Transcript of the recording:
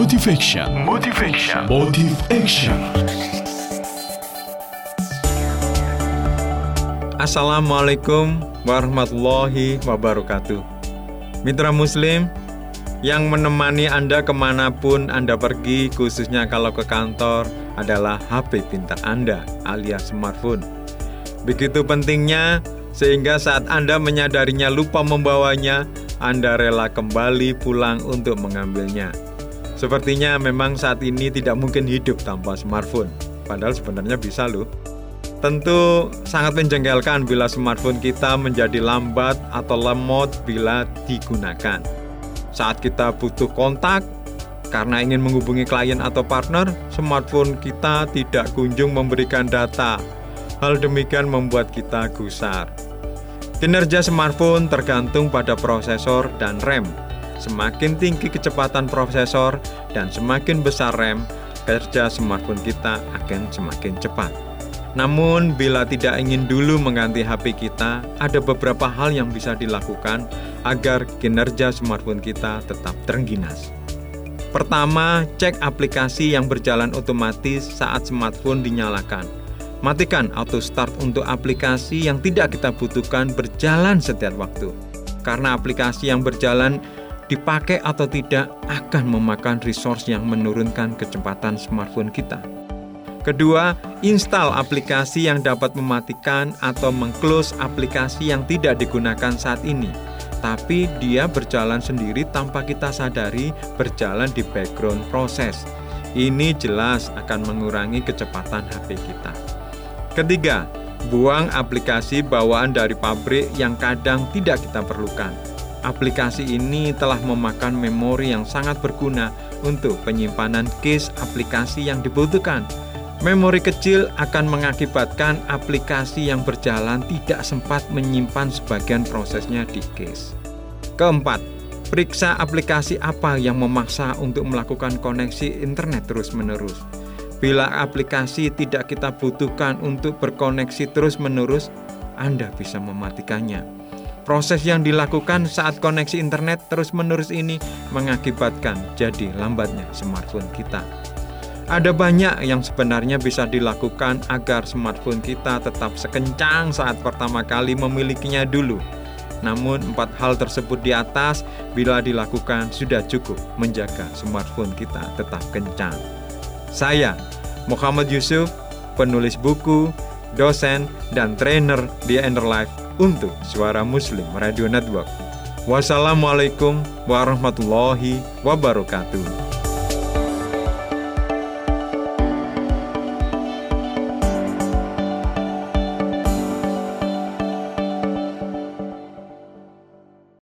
Motivation. Motivation. Motive Action. Assalamualaikum warahmatullahi wabarakatuh Mitra Muslim yang menemani Anda ke mana pun Anda pergi khususnya kalau ke kantor adalah HP pintar Anda alias smartphone Begitu pentingnya sehingga saat Anda menyadarinya lupa membawanya Anda rela kembali pulang untuk mengambilnya Sepertinya memang saat ini tidak mungkin hidup tanpa smartphone Padahal sebenarnya bisa loh Tentu sangat menjengkelkan bila smartphone kita menjadi lambat atau lemot bila digunakan. Saat kita butuh kontak, karena ingin menghubungi klien atau partner, smartphone kita tidak kunjung memberikan data. Hal demikian membuat kita gusar. Kinerja smartphone tergantung pada prosesor dan RAM. Semakin tinggi kecepatan prosesor dan semakin besar RAM, kerja smartphone kita akan semakin cepat. Namun, bila tidak ingin dulu mengganti HP kita, ada beberapa hal yang bisa dilakukan agar kinerja smartphone kita tetap terengginas. Pertama, cek aplikasi yang berjalan otomatis saat smartphone dinyalakan. Matikan auto start untuk aplikasi yang tidak kita butuhkan berjalan setiap waktu. Karena aplikasi yang berjalan dipakai atau tidak akan memakan resource yang menurunkan kecepatan smartphone kita. Kedua, install aplikasi yang dapat mematikan atau mengclose aplikasi yang tidak digunakan saat ini. Tapi dia berjalan sendiri tanpa kita sadari berjalan di background proses. Ini jelas akan mengurangi kecepatan HP kita. Ketiga, buang aplikasi bawaan dari pabrik yang kadang tidak kita perlukan. Aplikasi ini telah memakan memori yang sangat berguna untuk penyimpanan case aplikasi yang dibutuhkan Memori kecil akan mengakibatkan aplikasi yang berjalan tidak sempat menyimpan sebagian prosesnya di cache. Keempat, periksa aplikasi apa yang memaksa untuk melakukan koneksi internet terus-menerus. Bila aplikasi tidak kita butuhkan untuk berkoneksi terus-menerus, Anda bisa mematikannya. Proses yang dilakukan saat koneksi internet terus-menerus ini mengakibatkan jadi lambatnya smartphone kita. Ada banyak yang sebenarnya bisa dilakukan agar smartphone kita tetap sekencang saat pertama kali memilikinya dulu. Namun empat hal tersebut di atas bila dilakukan sudah cukup menjaga smartphone kita tetap kencang. Saya, Muhammad Yusuf, penulis buku, dosen, dan trainer di Life untuk Suara Muslim Radio Network. Wassalamualaikum warahmatullahi wabarakatuh.